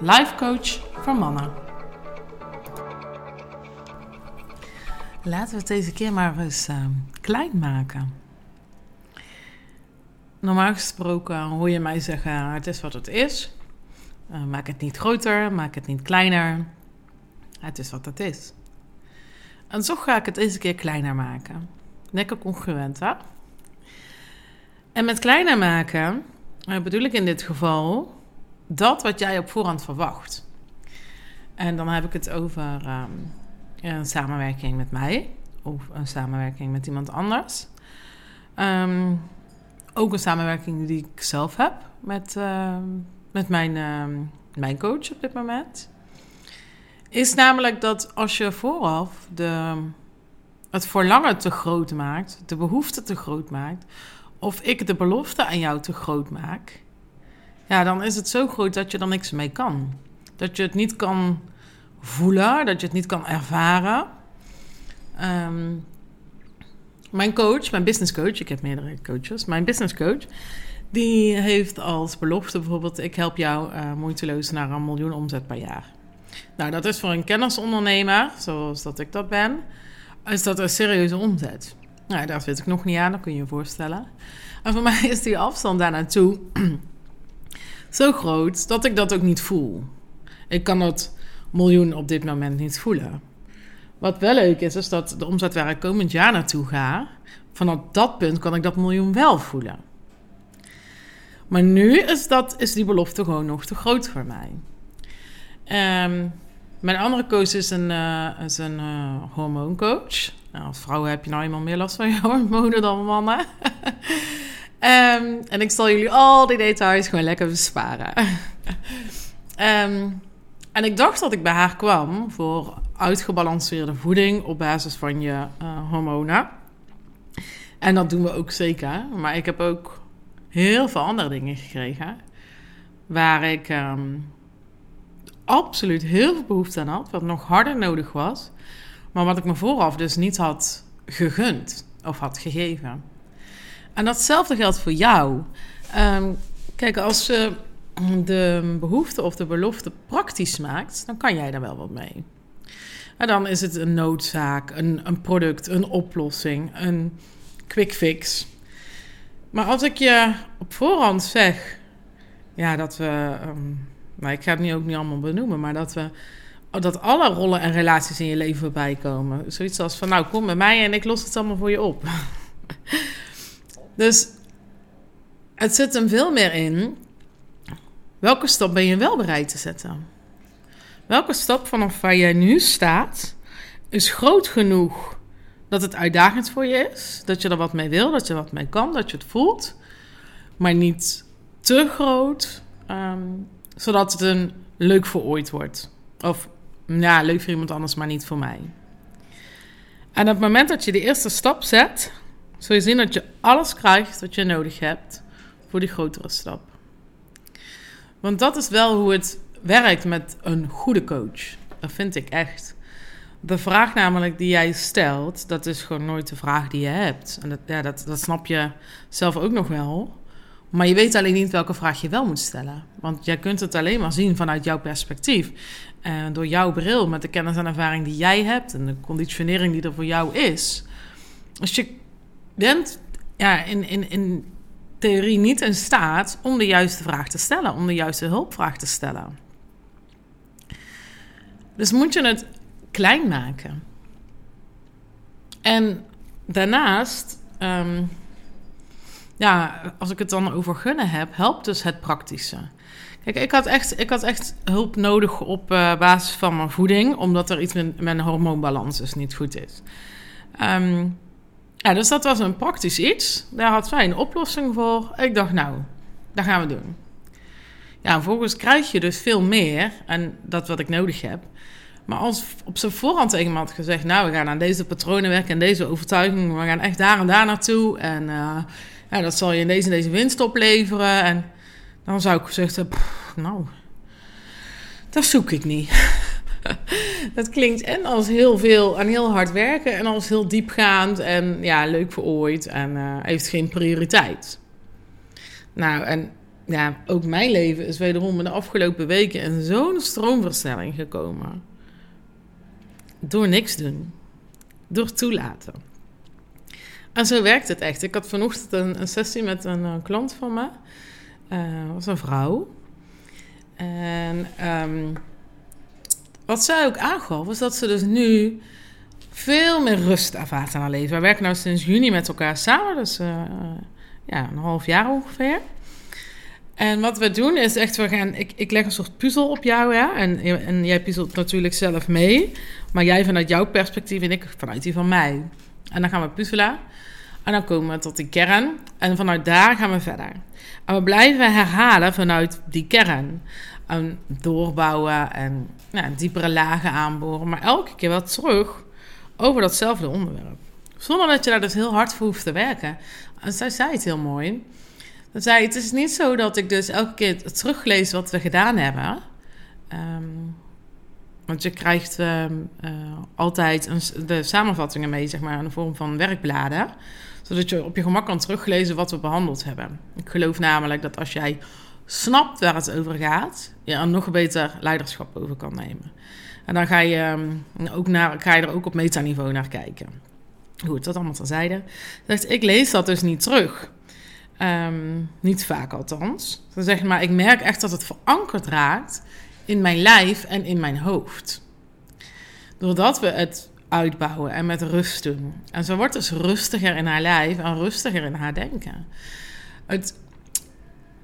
life coach voor mannen. Laten we het deze keer maar eens uh, klein maken. Normaal gesproken hoor je mij zeggen: het is wat het is. Uh, maak het niet groter, maak het niet kleiner. Het is wat het is. En zo ga ik het deze keer kleiner maken. Lekker congruent, hè? En met kleiner maken uh, bedoel ik in dit geval dat wat jij op voorhand verwacht. En dan heb ik het over um, een samenwerking met mij of een samenwerking met iemand anders. Um, ook een samenwerking die ik zelf heb met, uh, met mijn, mijn coach op dit moment. Is namelijk dat als je vooraf de, het verlangen te groot maakt, de behoefte te groot maakt, of ik de belofte aan jou te groot maak, ja, dan is het zo groot dat je er niks mee kan. Dat je het niet kan voelen, dat je het niet kan ervaren. Um, mijn coach, mijn business coach, ik heb meerdere coaches, mijn business coach, die heeft als belofte bijvoorbeeld: ik help jou uh, moeiteloos naar een miljoen omzet per jaar. Nou, dat is voor een kennisondernemer, zoals dat ik dat ben, is dat een serieuze omzet. Nou, dat weet ik nog niet aan, dat kun je je voorstellen. En voor mij is die afstand daar naartoe zo groot dat ik dat ook niet voel. Ik kan dat miljoen op dit moment niet voelen. Wat wel leuk is, is dat de omzet waar ik komend jaar naartoe ga, vanaf dat punt kan ik dat miljoen wel voelen. Maar nu is, dat, is die belofte gewoon nog te groot voor mij. Um, mijn andere coach is een, is een uh, hormooncoach. Nou, als vrouw heb je nou eenmaal meer last van je hormonen dan mannen. Um, en ik zal jullie al die details gewoon lekker besparen. um, en ik dacht dat ik bij haar kwam voor uitgebalanceerde voeding op basis van je uh, hormonen. En dat doen we ook zeker. Maar ik heb ook heel veel andere dingen gekregen. Waar ik um, absoluut heel veel behoefte aan had. Wat nog harder nodig was. Maar wat ik me vooraf dus niet had gegund of had gegeven. En datzelfde geldt voor jou. Um, kijk, als je de behoefte of de belofte praktisch maakt, dan kan jij daar wel wat mee. En dan is het een noodzaak, een, een product, een oplossing, een quick fix. Maar als ik je op voorhand zeg, ja, dat we, um, nou, ik ga het nu ook niet allemaal benoemen, maar dat we, dat alle rollen en relaties in je leven voorbij komen. Zoiets als van, nou, kom bij mij en ik los het allemaal voor je op. dus het zit hem veel meer in Welke stap ben je wel bereid te zetten? Welke stap vanaf waar jij nu staat is groot genoeg dat het uitdagend voor je is? Dat je er wat mee wil, dat je er wat mee kan, dat je het voelt, maar niet te groot, um, zodat het een leuk voor ooit wordt. Of ja, leuk voor iemand anders, maar niet voor mij. En op het moment dat je de eerste stap zet, zul je zien dat je alles krijgt wat je nodig hebt voor die grotere stap. Want dat is wel hoe het werkt met een goede coach. Dat vind ik echt. De vraag namelijk die jij stelt, dat is gewoon nooit de vraag die je hebt. En dat, ja, dat, dat snap je zelf ook nog wel. Maar je weet alleen niet welke vraag je wel moet stellen. Want jij kunt het alleen maar zien vanuit jouw perspectief. En door jouw bril, met de kennis en ervaring die jij hebt en de conditionering die er voor jou is. Als je bent ja, in, in, in theorie niet in staat om de juiste vraag te stellen, om de juiste hulpvraag te stellen. Dus moet je het klein maken. En daarnaast, um, ja, als ik het dan over gunnen heb, helpt dus het praktische. Kijk, ik had echt, ik had echt hulp nodig op uh, basis van mijn voeding, omdat er iets met mijn hormoonbalans dus niet goed is. Um, ja, dus dat was een praktisch iets. Daar had zij een oplossing voor. Ik dacht, nou, dat gaan we doen. Ja, vervolgens krijg je dus veel meer en dat wat ik nodig heb. Maar als op zijn voorhand me had gezegd... nou, we gaan aan deze patronen werken en deze overtuiging... we gaan echt daar en daar naartoe... en uh, ja, dat zal je in deze en deze winst opleveren... en dan zou ik gezegd hebben... nou, dat zoek ik niet. dat klinkt en als heel veel en heel hard werken... en als heel diepgaand en ja, leuk voor ooit... en uh, heeft geen prioriteit. Nou, en ja, ook mijn leven is wederom in de afgelopen weken... in zo'n stroomversnelling gekomen... Door niks doen. Door toelaten. En zo werkt het echt. Ik had vanochtend een, een sessie met een, een, klant van me. Uh, was een vrouw. En um, wat zij ook aangaf, was dat ze dus nu veel meer rust ervaart aan haar leven. We werken nou sinds juni met elkaar samen, dus uh, ja, een half jaar ongeveer. En wat we doen is echt, we gaan, ik, ik leg een soort puzzel op jou, ja, en, en jij puzzelt natuurlijk zelf mee. Maar jij vanuit jouw perspectief en ik vanuit die van mij. En dan gaan we puzzelen. En dan komen we tot die kern. En vanuit daar gaan we verder. En we blijven herhalen vanuit die kern. En doorbouwen en diepere lagen aanboren. Maar elke keer wel terug over datzelfde onderwerp. Zonder dat je daar dus heel hard voor hoeft te werken. En zij zei het heel mooi. Dan zei het is niet zo dat ik dus elke keer teruglees wat we gedaan hebben. Um, want je krijgt uh, uh, altijd een, de samenvattingen mee, zeg maar, in de vorm van werkbladen. Zodat je op je gemak kan teruglezen wat we behandeld hebben. Ik geloof namelijk dat als jij snapt waar het over gaat, je er nog beter leiderschap over kan nemen. En dan ga je, um, ook naar, ga je er ook op metaniveau naar kijken. Goed, dat allemaal terzijde. Zegt, ik lees dat dus niet terug. Um, niet vaak althans. Dan zeg maar, ik merk echt dat het verankerd raakt in mijn lijf en in mijn hoofd. Doordat we het uitbouwen en met rust doen. En ze wordt dus rustiger in haar lijf en rustiger in haar denken. Het,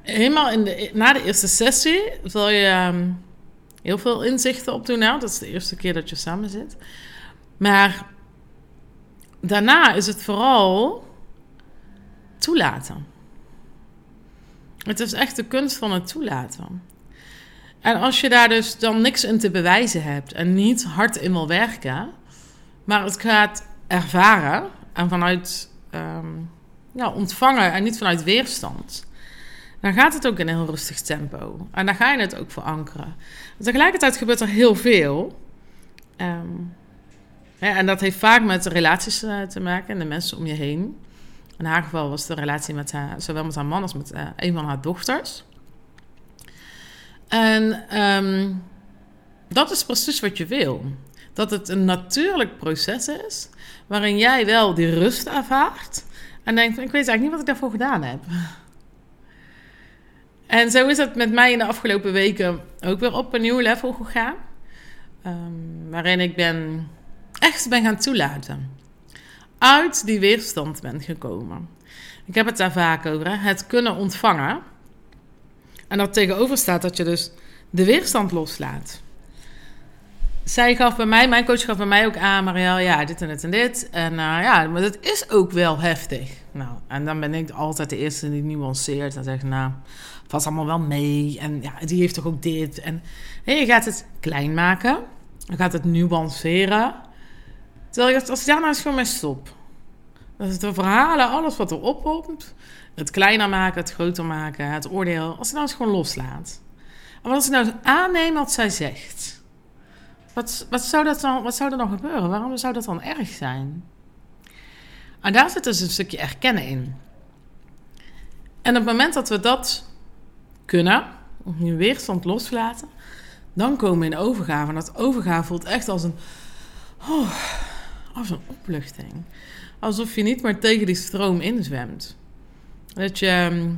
helemaal in de, na de eerste sessie zal je um, heel veel inzichten opdoen. Nou, dat is de eerste keer dat je samen zit. Maar daarna is het vooral toelaten. Het is echt de kunst van het toelaten. En als je daar dus dan niks in te bewijzen hebt en niet hard in wil werken, maar het gaat ervaren en vanuit um, ja, ontvangen en niet vanuit weerstand, dan gaat het ook in een heel rustig tempo. En dan ga je het ook verankeren. tegelijkertijd gebeurt er heel veel. Ja, en dat heeft vaak met relaties uh, te maken en de mensen om je heen. In haar geval was de relatie met haar, zowel met haar man als met uh, een van haar dochters. En um, dat is precies wat je wil. Dat het een natuurlijk proces is, waarin jij wel die rust ervaart en denkt: Ik weet eigenlijk niet wat ik daarvoor gedaan heb. En zo is het met mij in de afgelopen weken ook weer op een nieuw level gegaan. Um, waarin ik ben echt ben gaan toelaten. Uit die weerstand ben gekomen. Ik heb het daar vaak over, het kunnen ontvangen. En dat tegenover staat dat je dus de weerstand loslaat. Zij gaf bij mij, mijn coach gaf bij mij ook aan, Marielle, ja, dit en dit en dit. En uh, ja, maar dat is ook wel heftig. Nou, en dan ben ik altijd de eerste die nuanceert en zegt, nou, valt allemaal wel mee. En ja, die heeft toch ook dit. En hey, je gaat het klein maken, je gaat het nuanceren. Terwijl je, als ik daar nou eens gewoon mee stop. Dat is de verhalen, alles wat er ophoopt. Het kleiner maken, het groter maken, het oordeel. Als je nou eens gewoon loslaat. En wat als ik nou aanneem wat zij zegt? Wat, wat, zou dat dan, wat zou er dan gebeuren? Waarom zou dat dan erg zijn? En daar zit dus een stukje erkennen in. En op het moment dat we dat kunnen, je weerstand loslaten, dan komen we in overgave. En dat overgave voelt echt als een, oh, als een opluchting. Alsof je niet meer tegen die stroom inzwemt. Dat je ehm,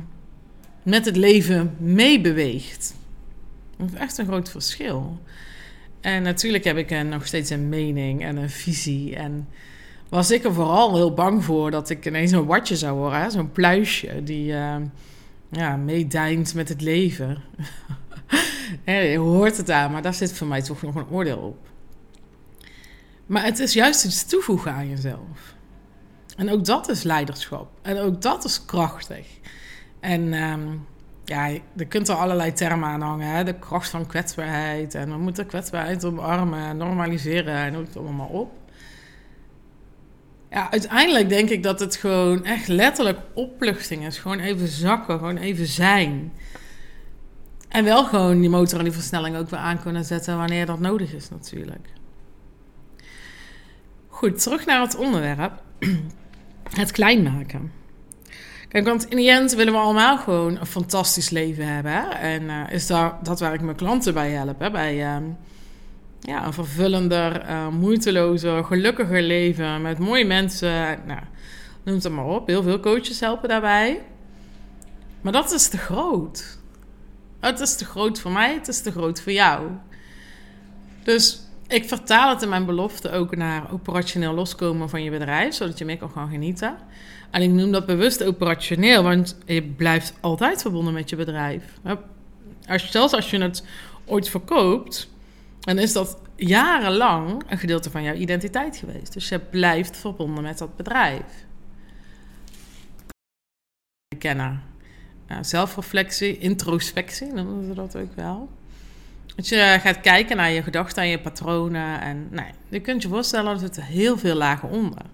met het leven meebeweegt. Dat is echt een groot verschil. En natuurlijk heb ik nog steeds een mening en een visie. En was ik er vooral heel bang voor dat ik ineens een watje zou worden. Zo'n pluisje die uh, ja, meedijnt met het leven. je hoort het aan, maar daar zit voor mij toch nog een oordeel op. Maar het is juist iets toevoegen aan jezelf. En ook dat is leiderschap. En ook dat is krachtig. En um, ja, je kunt er allerlei termen aan hangen. Hè? De kracht van kwetsbaarheid. En we moeten kwetsbaarheid omarmen en normaliseren en noem het allemaal op. Ja, uiteindelijk denk ik dat het gewoon echt letterlijk opluchting is. Gewoon even zakken, gewoon even zijn. En wel gewoon die motor en die versnelling ook weer aan kunnen zetten wanneer dat nodig is natuurlijk. Goed, terug naar het onderwerp. Het klein maken. Want in de end willen we allemaal gewoon een fantastisch leven hebben. Hè? En uh, is dat, dat waar ik mijn klanten bij help. Hè? Bij uh, ja, een vervullender, uh, moeitelozer, gelukkiger leven met mooie mensen. Nou, noem het maar op. Heel veel coaches helpen daarbij. Maar dat is te groot. Het is te groot voor mij, het is te groot voor jou. Dus ik vertaal het in mijn belofte ook naar operationeel loskomen van je bedrijf, zodat je meer kan gaan genieten. En ik noem dat bewust operationeel, want je blijft altijd verbonden met je bedrijf. Als, zelfs als je het ooit verkoopt, dan is dat jarenlang een gedeelte van jouw identiteit geweest. Dus je blijft verbonden met dat bedrijf. Kennen. zelfreflectie, introspectie noemen ze dat ook wel. Dat je gaat kijken naar je gedachten en je patronen. En nee, je kunt je voorstellen, er zitten heel veel lagen onder.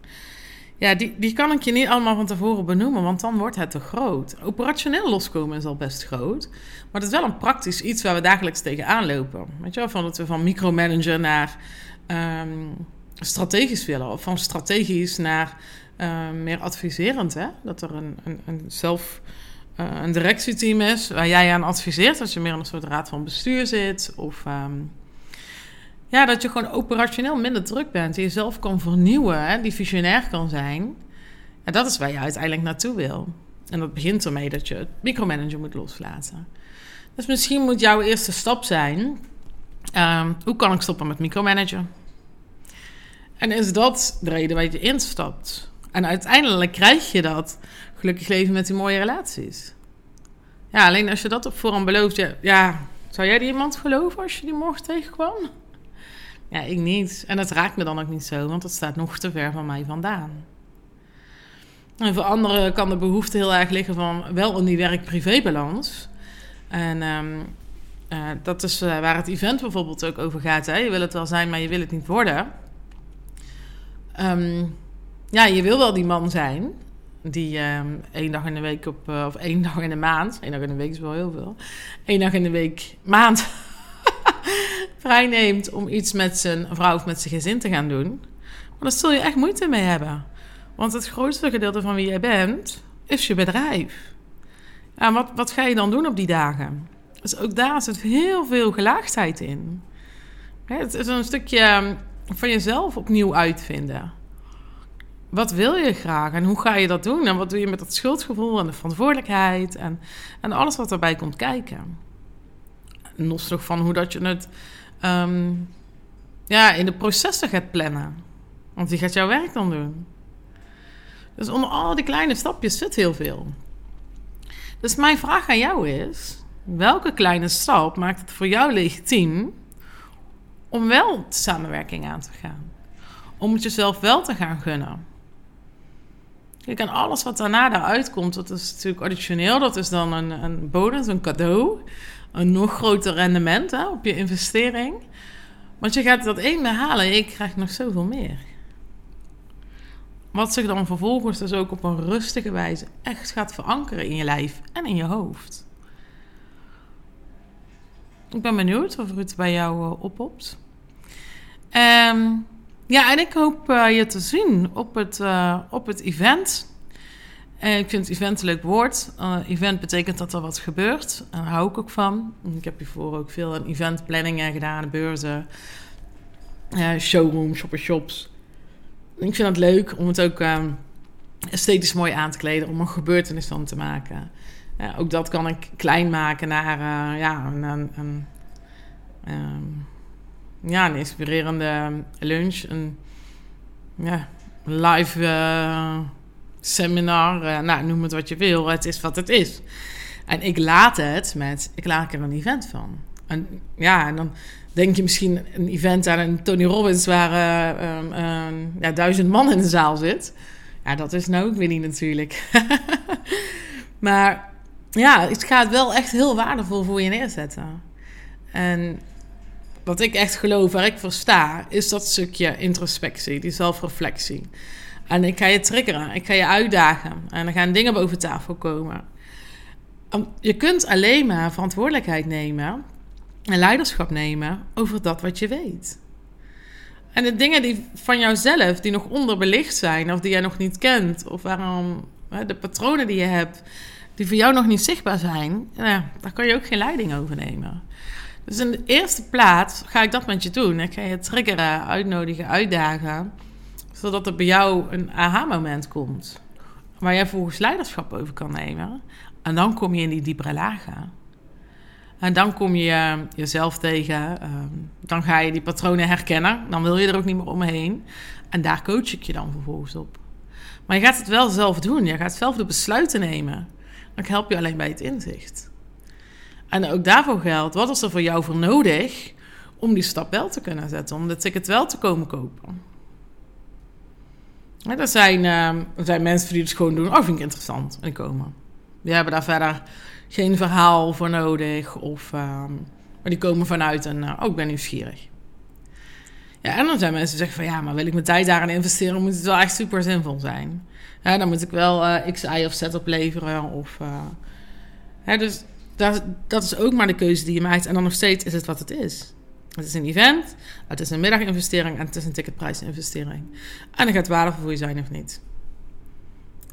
Ja, die, die kan ik je niet allemaal van tevoren benoemen, want dan wordt het te groot. Operationeel loskomen is al best groot. Maar het is wel een praktisch iets waar we dagelijks tegenaan lopen. Weet je wel, van dat we van micromanager naar um, strategisch willen. Of van strategisch naar um, meer adviserend. Hè? Dat er een, een, een zelf... Uh, een directieteam is waar jij aan adviseert. Als je meer in een soort raad van bestuur zit. Of um, ja, dat je gewoon operationeel minder druk bent. Die jezelf kan vernieuwen, hè, die visionair kan zijn. En dat is waar je uiteindelijk naartoe wil. En dat begint ermee dat je het micromanager moet loslaten. Dus misschien moet jouw eerste stap zijn: um, hoe kan ik stoppen met micromanagen? En is dat de reden waar je instapt? En uiteindelijk krijg je dat gelukkig leven met die mooie relaties. Ja, alleen als je dat op voorhand belooft, ja, ja zou jij die iemand geloven als je die morgen tegenkwam? Ja, ik niet. En dat raakt me dan ook niet zo, want dat staat nog te ver van mij vandaan. En voor anderen kan de behoefte heel erg liggen van wel in die werk-privé-balans. En um, uh, dat is uh, waar het event bijvoorbeeld ook over gaat. Hè? Je wil het wel zijn, maar je wil het niet worden. Um, ja, je wil wel die man zijn. Die um, één dag in de week op, uh, of één dag in de maand. één dag in de week is wel heel veel. één dag in de week, maand vrijneemt om iets met zijn vrouw of met zijn gezin te gaan doen. Maar daar zul je echt moeite mee hebben. Want het grootste gedeelte van wie jij bent, is je bedrijf. En wat, wat ga je dan doen op die dagen? Dus ook daar zit heel veel gelaagdheid in. Het is een stukje ehm, van jezelf opnieuw uitvinden. Wat wil je graag en hoe ga je dat doen? En wat doe je met dat schuldgevoel en de verantwoordelijkheid en, en alles wat erbij komt kijken? Los toch van hoe dat je het um, ja, in de processen gaat plannen. Want die gaat jouw werk dan doen. Dus onder al die kleine stapjes zit heel veel. Dus mijn vraag aan jou is: welke kleine stap maakt het voor jou legitiem om wel samenwerking aan te gaan? Om het jezelf wel te gaan gunnen. Kijk, en alles wat daarna daaruit komt, dat is natuurlijk additioneel. Dat is dan een, een bonus, een cadeau een nog groter rendement op je investering. Want je gaat dat één behalen en je krijgt nog zoveel meer. Wat zich dan vervolgens dus ook op een rustige wijze echt gaat verankeren in je lijf en in je hoofd. Ik ben benieuwd of het bij jou uh, oppopt. Um, ja, en ik hoop uh, je te zien op het, uh, op het event en ik vind event een leuk woord. Uh, event betekent dat er wat gebeurt. En daar hou ik ook van. Ik heb hiervoor ook veel aan eventplanningen gedaan, beurzen, uh, showrooms, shoppershops. Ik vind het leuk om het ook uh, esthetisch mooi aan te kleden, om een gebeurtenis van te maken. ook dat kan ik klein maken naar ja, een ehm, ja, een inspirerende lunch. Een ja, live seminar, uh, nou, noem het wat je wil, het is wat het is. En ik laat het met, ik laat er een event van. En ja, en dan denk je misschien een event aan een Tony Robbins waar uh, ja, duizend man in de zaal zit. Ja, dat is nou ook weer niet natuurlijk. maar ja, het gaat wel echt heel waardevol voor je neerzetten. En wat ik echt geloof, waar ik voor sta, is dat stukje introspectie, die zelfreflectie. En ik ga je triggeren, ik ga je uitdagen en er gaan dingen boven tafel komen. Je kunt alleen maar verantwoordelijkheid nemen en leiderschap nemen over dat wat je weet. En de dingen die van jouzelf, die nog onderbelicht zijn, of die jij nog niet kent, of waarom de patronen die je hebt, die voor jou nog niet zichtbaar zijn, ja, daar kan je ook geen leiding over nemen. Dus in de eerste plaats ga ik dat met je doen. Ik ga je triggeren, uitnodigen, uitdagen, zodat er bij jou een aha-moment komt, waar jij volgens leiderschap over kan nemen. En dan kom je in die diepere lagen. En dan kom je eh, jezelf tegen. Ehm, dan ga je die patronen herkennen. Dan wil je er ook niet meer omheen. En daar coach ik je dan vervolgens op. Maar je gaat het wel zelf doen. Je gaat zelf de besluiten nemen. Dan help je alleen bij het inzicht. En ook daarvoor geldt, wat is er voor jou voor nodig om die stap wel te kunnen zetten, om de ticket wel te komen kopen? Er, zijn, uh, zijn mensen die het gewoon doen, oh vind ik interessant, en komen. Die hebben daar verder geen verhaal voor nodig, of, ehm, maar die komen vanuit een, uh, oh ik ben nieuwsgierig. Ja, en dan zijn mensen die zeggen van ja, maar wil ik mijn tijd daarin investeren, moet het wel echt super zinvol zijn. Ja, dan moet ik wel uh, X, Y of Z opleveren. Of, uh, dus dat, dat is ook maar de keuze die je maakt. En dan nog steeds is het wat het is. Het is een event, het is een middaginvestering en het is een ticketprijsinvestering. En dan gaat het waardevol voor je zijn of niet.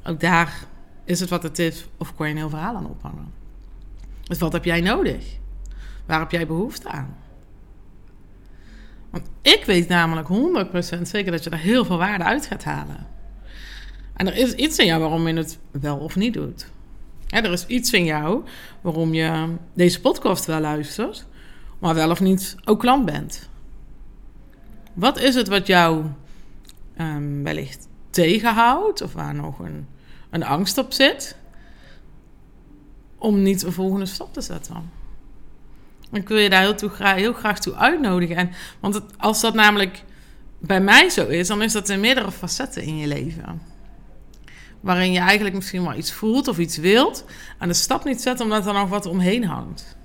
Ook daar is het wat het is of kon je een heel verhaal aan ophangen. Dus wat heb jij nodig? Waar heb jij behoefte aan? Want ik weet namelijk 100% zeker dat je er heel veel waarde uit gaat halen. En er is iets in jou waarom je het wel of niet doet. er is iets in jou waarom je deze podcast wel luistert, maar wel of niet ook klant bent. Wat is het wat jou um, wellicht tegenhoudt of waar nog een, een angst op zit om niet een volgende stap te zetten? Ik wil je daar heel, toe, heel graag toe uitnodigen. En, want als dat namelijk bij mij zo is, dan is dat in meerdere facetten in je leven. Waarin je eigenlijk misschien wel iets voelt of iets wilt. En de stap niet zet omdat er nog wat omheen hangt.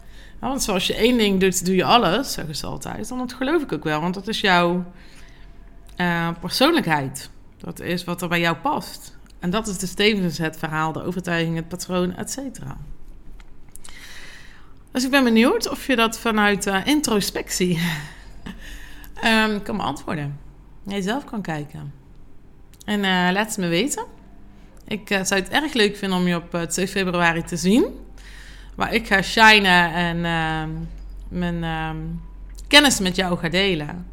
Want zoals je één ding doet, doe je alles, zeggen ze altijd. En dat geloof ik ook wel, want dat is jouw uh, persoonlijkheid. Dat is wat er bij jou past. En dat is de stevens het verhaal, de overtuiging, het patroon, et cetera. Dus ik ben benieuwd of je dat vanuit uh, introspectie um, kan beantwoorden. Jij zelf kan kijken. En uh, laat het me weten. Ik zou het erg leuk vinden om je op 2 februari te zien. Waar ik ga shinen en ehm, mijn ehm, kennis met jou ga delen.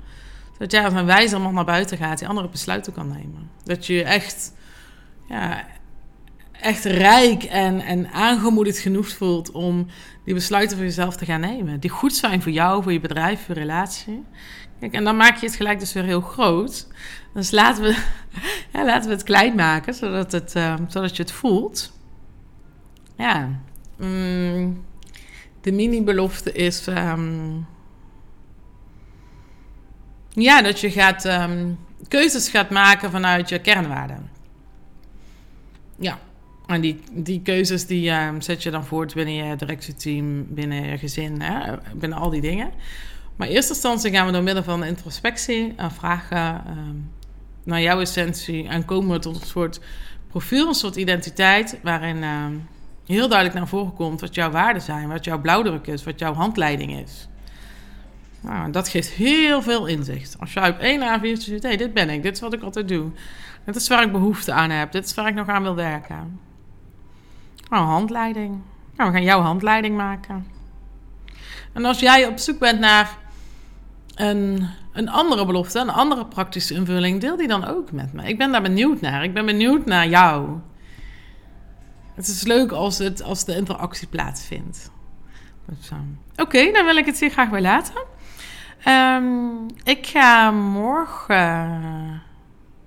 Zodat jij als een wijzer man naar buiten gaat die andere besluiten kan nemen. Dat je echt ja, echt rijk en, en aangemoedigd genoeg voelt om die besluiten voor jezelf te gaan nemen. Die goed zijn voor jou, voor je bedrijf, voor je relatie. Kijk, en dan maak je het gelijk dus weer heel groot. Dus laten we, laten we het klein maken, zodat, het, uh, zodat je het voelt. Ja, mm, de mini-belofte is... Um, ja, dat je gaat, um, keuzes gaat maken vanuit je kernwaarden. Ja, en die, die keuzes die uh, zet je dan voort binnen je directieteam, binnen je gezin, hè, binnen al die dingen. Maar in eerste instantie gaan we door middel van introspectie uh, vragen naar jouw essentie en komen we tot een soort profiel, een soort identiteit, waarin ehm, heel duidelijk naar voren komt wat jouw waarden zijn, wat jouw blauwdruk is, wat jouw handleiding is. Nou, dat geeft heel veel inzicht. Als je op één A4 ziet, hey, dit ben ik, dit is wat ik altijd doe. Dit is waar ik behoefte aan heb, dit is waar ik nog aan wil werken. Nou, handleiding. Nou, we gaan jouw handleiding maken. En als jij op zoek bent naar een, een andere belofte, een andere praktische invulling, deel die dan ook met me. Ik ben daar benieuwd naar. Ik ben benieuwd naar jou. Het is leuk als, het, als de interactie plaatsvindt. Oké, dan wil ik het hier graag bij laten. Um, ik ga morgen.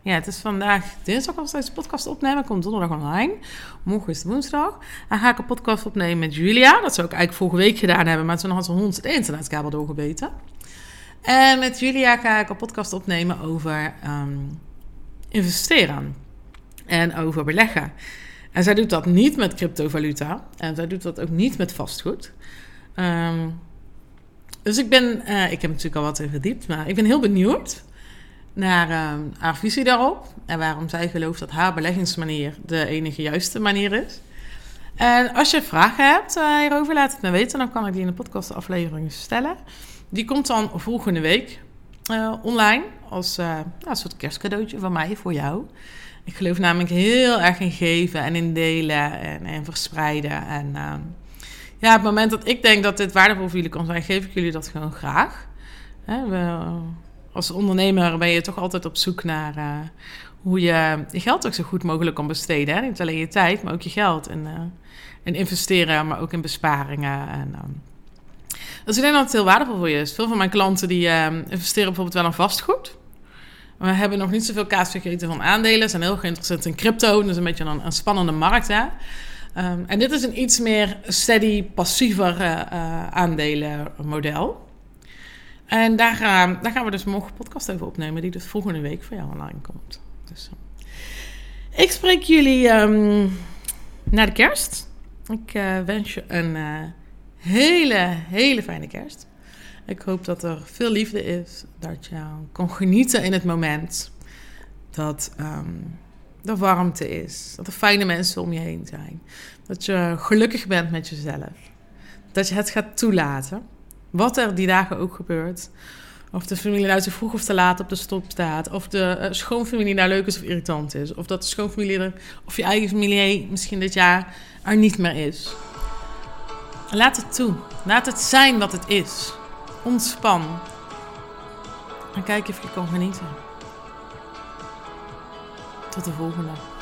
Ja, het is vandaag dinsdag als deze podcast opnemen. Komt donderdag online. Morgen is het woensdag. Dan ga ik een podcast opnemen met Julia. Dat zou ik eigenlijk vorige week gedaan hebben. Maar toen had ze hond het internetkabel doorgebeten. En met Julia ga ik een podcast opnemen over um, investeren. En over beleggen. En zij doet dat niet met cryptovaluta. En zij doet dat ook niet met vastgoed. Ehm, dus ik ben, uh, ik heb natuurlijk al wat in verdiept, maar ik ben heel benieuwd naar uh, haar visie daarop. En waarom zij gelooft dat haar beleggingsmanier de enige juiste manier is. En als je vragen hebt uh, hierover, laat het me weten. Dan kan ik die in de podcastaflevering stellen. Die komt dan volgende week online als uh, een soort kerstcadeautje van mij voor jou. Ik geloof namelijk heel erg in geven en in delen en, en verspreiden. En uh, ja, op het moment dat ik denk dat dit waardevol voor jullie kan zijn, geef ik jullie dat gewoon graag. Hè, we, als ondernemer ben je toch altijd op zoek naar uh, hoe je je geld ook zo goed mogelijk kan besteden. Hè? Niet alleen je tijd, maar ook je geld. En, uh, en investeren, maar ook in besparingen. En, um, dus ik denk dat het heel waardevol voor je is. Veel van mijn klanten die uh, investeren bijvoorbeeld wel in vastgoed. We hebben nog niet zoveel kaas gegeten van aandelen. Zijn heel geïnteresseerd in crypto. Is een beetje een, een spannende markt. Hè? Um, en dit is een iets meer steady, passiever uh, aandelenmodel. En daar, uh, daar gaan we dus morgen podcast over opnemen, die dus volgende week voor jou online komt. Dus, ik spreek jullie um, na de kerst. Ik wens je een hele, hele fijne kerst. Ik hoop dat er veel liefde is, dat je kan genieten in het moment. Dat um, er warmte is, dat er fijne mensen om je heen zijn. Dat je gelukkig bent met jezelf. Dat je het gaat toelaten. Wat er die dagen ook gebeurt. Of de familie nou te vroeg of te laat op de stop staat. Of de uh, schoonfamilie nou leuk is of irritant is. Of dat de schoonfamilie er, of je eigen familie misschien dit jaar er niet meer is. Laat het toe. Laat het zijn wat het is. Ontspan. En kijk of je kan genieten. Tot de volgende.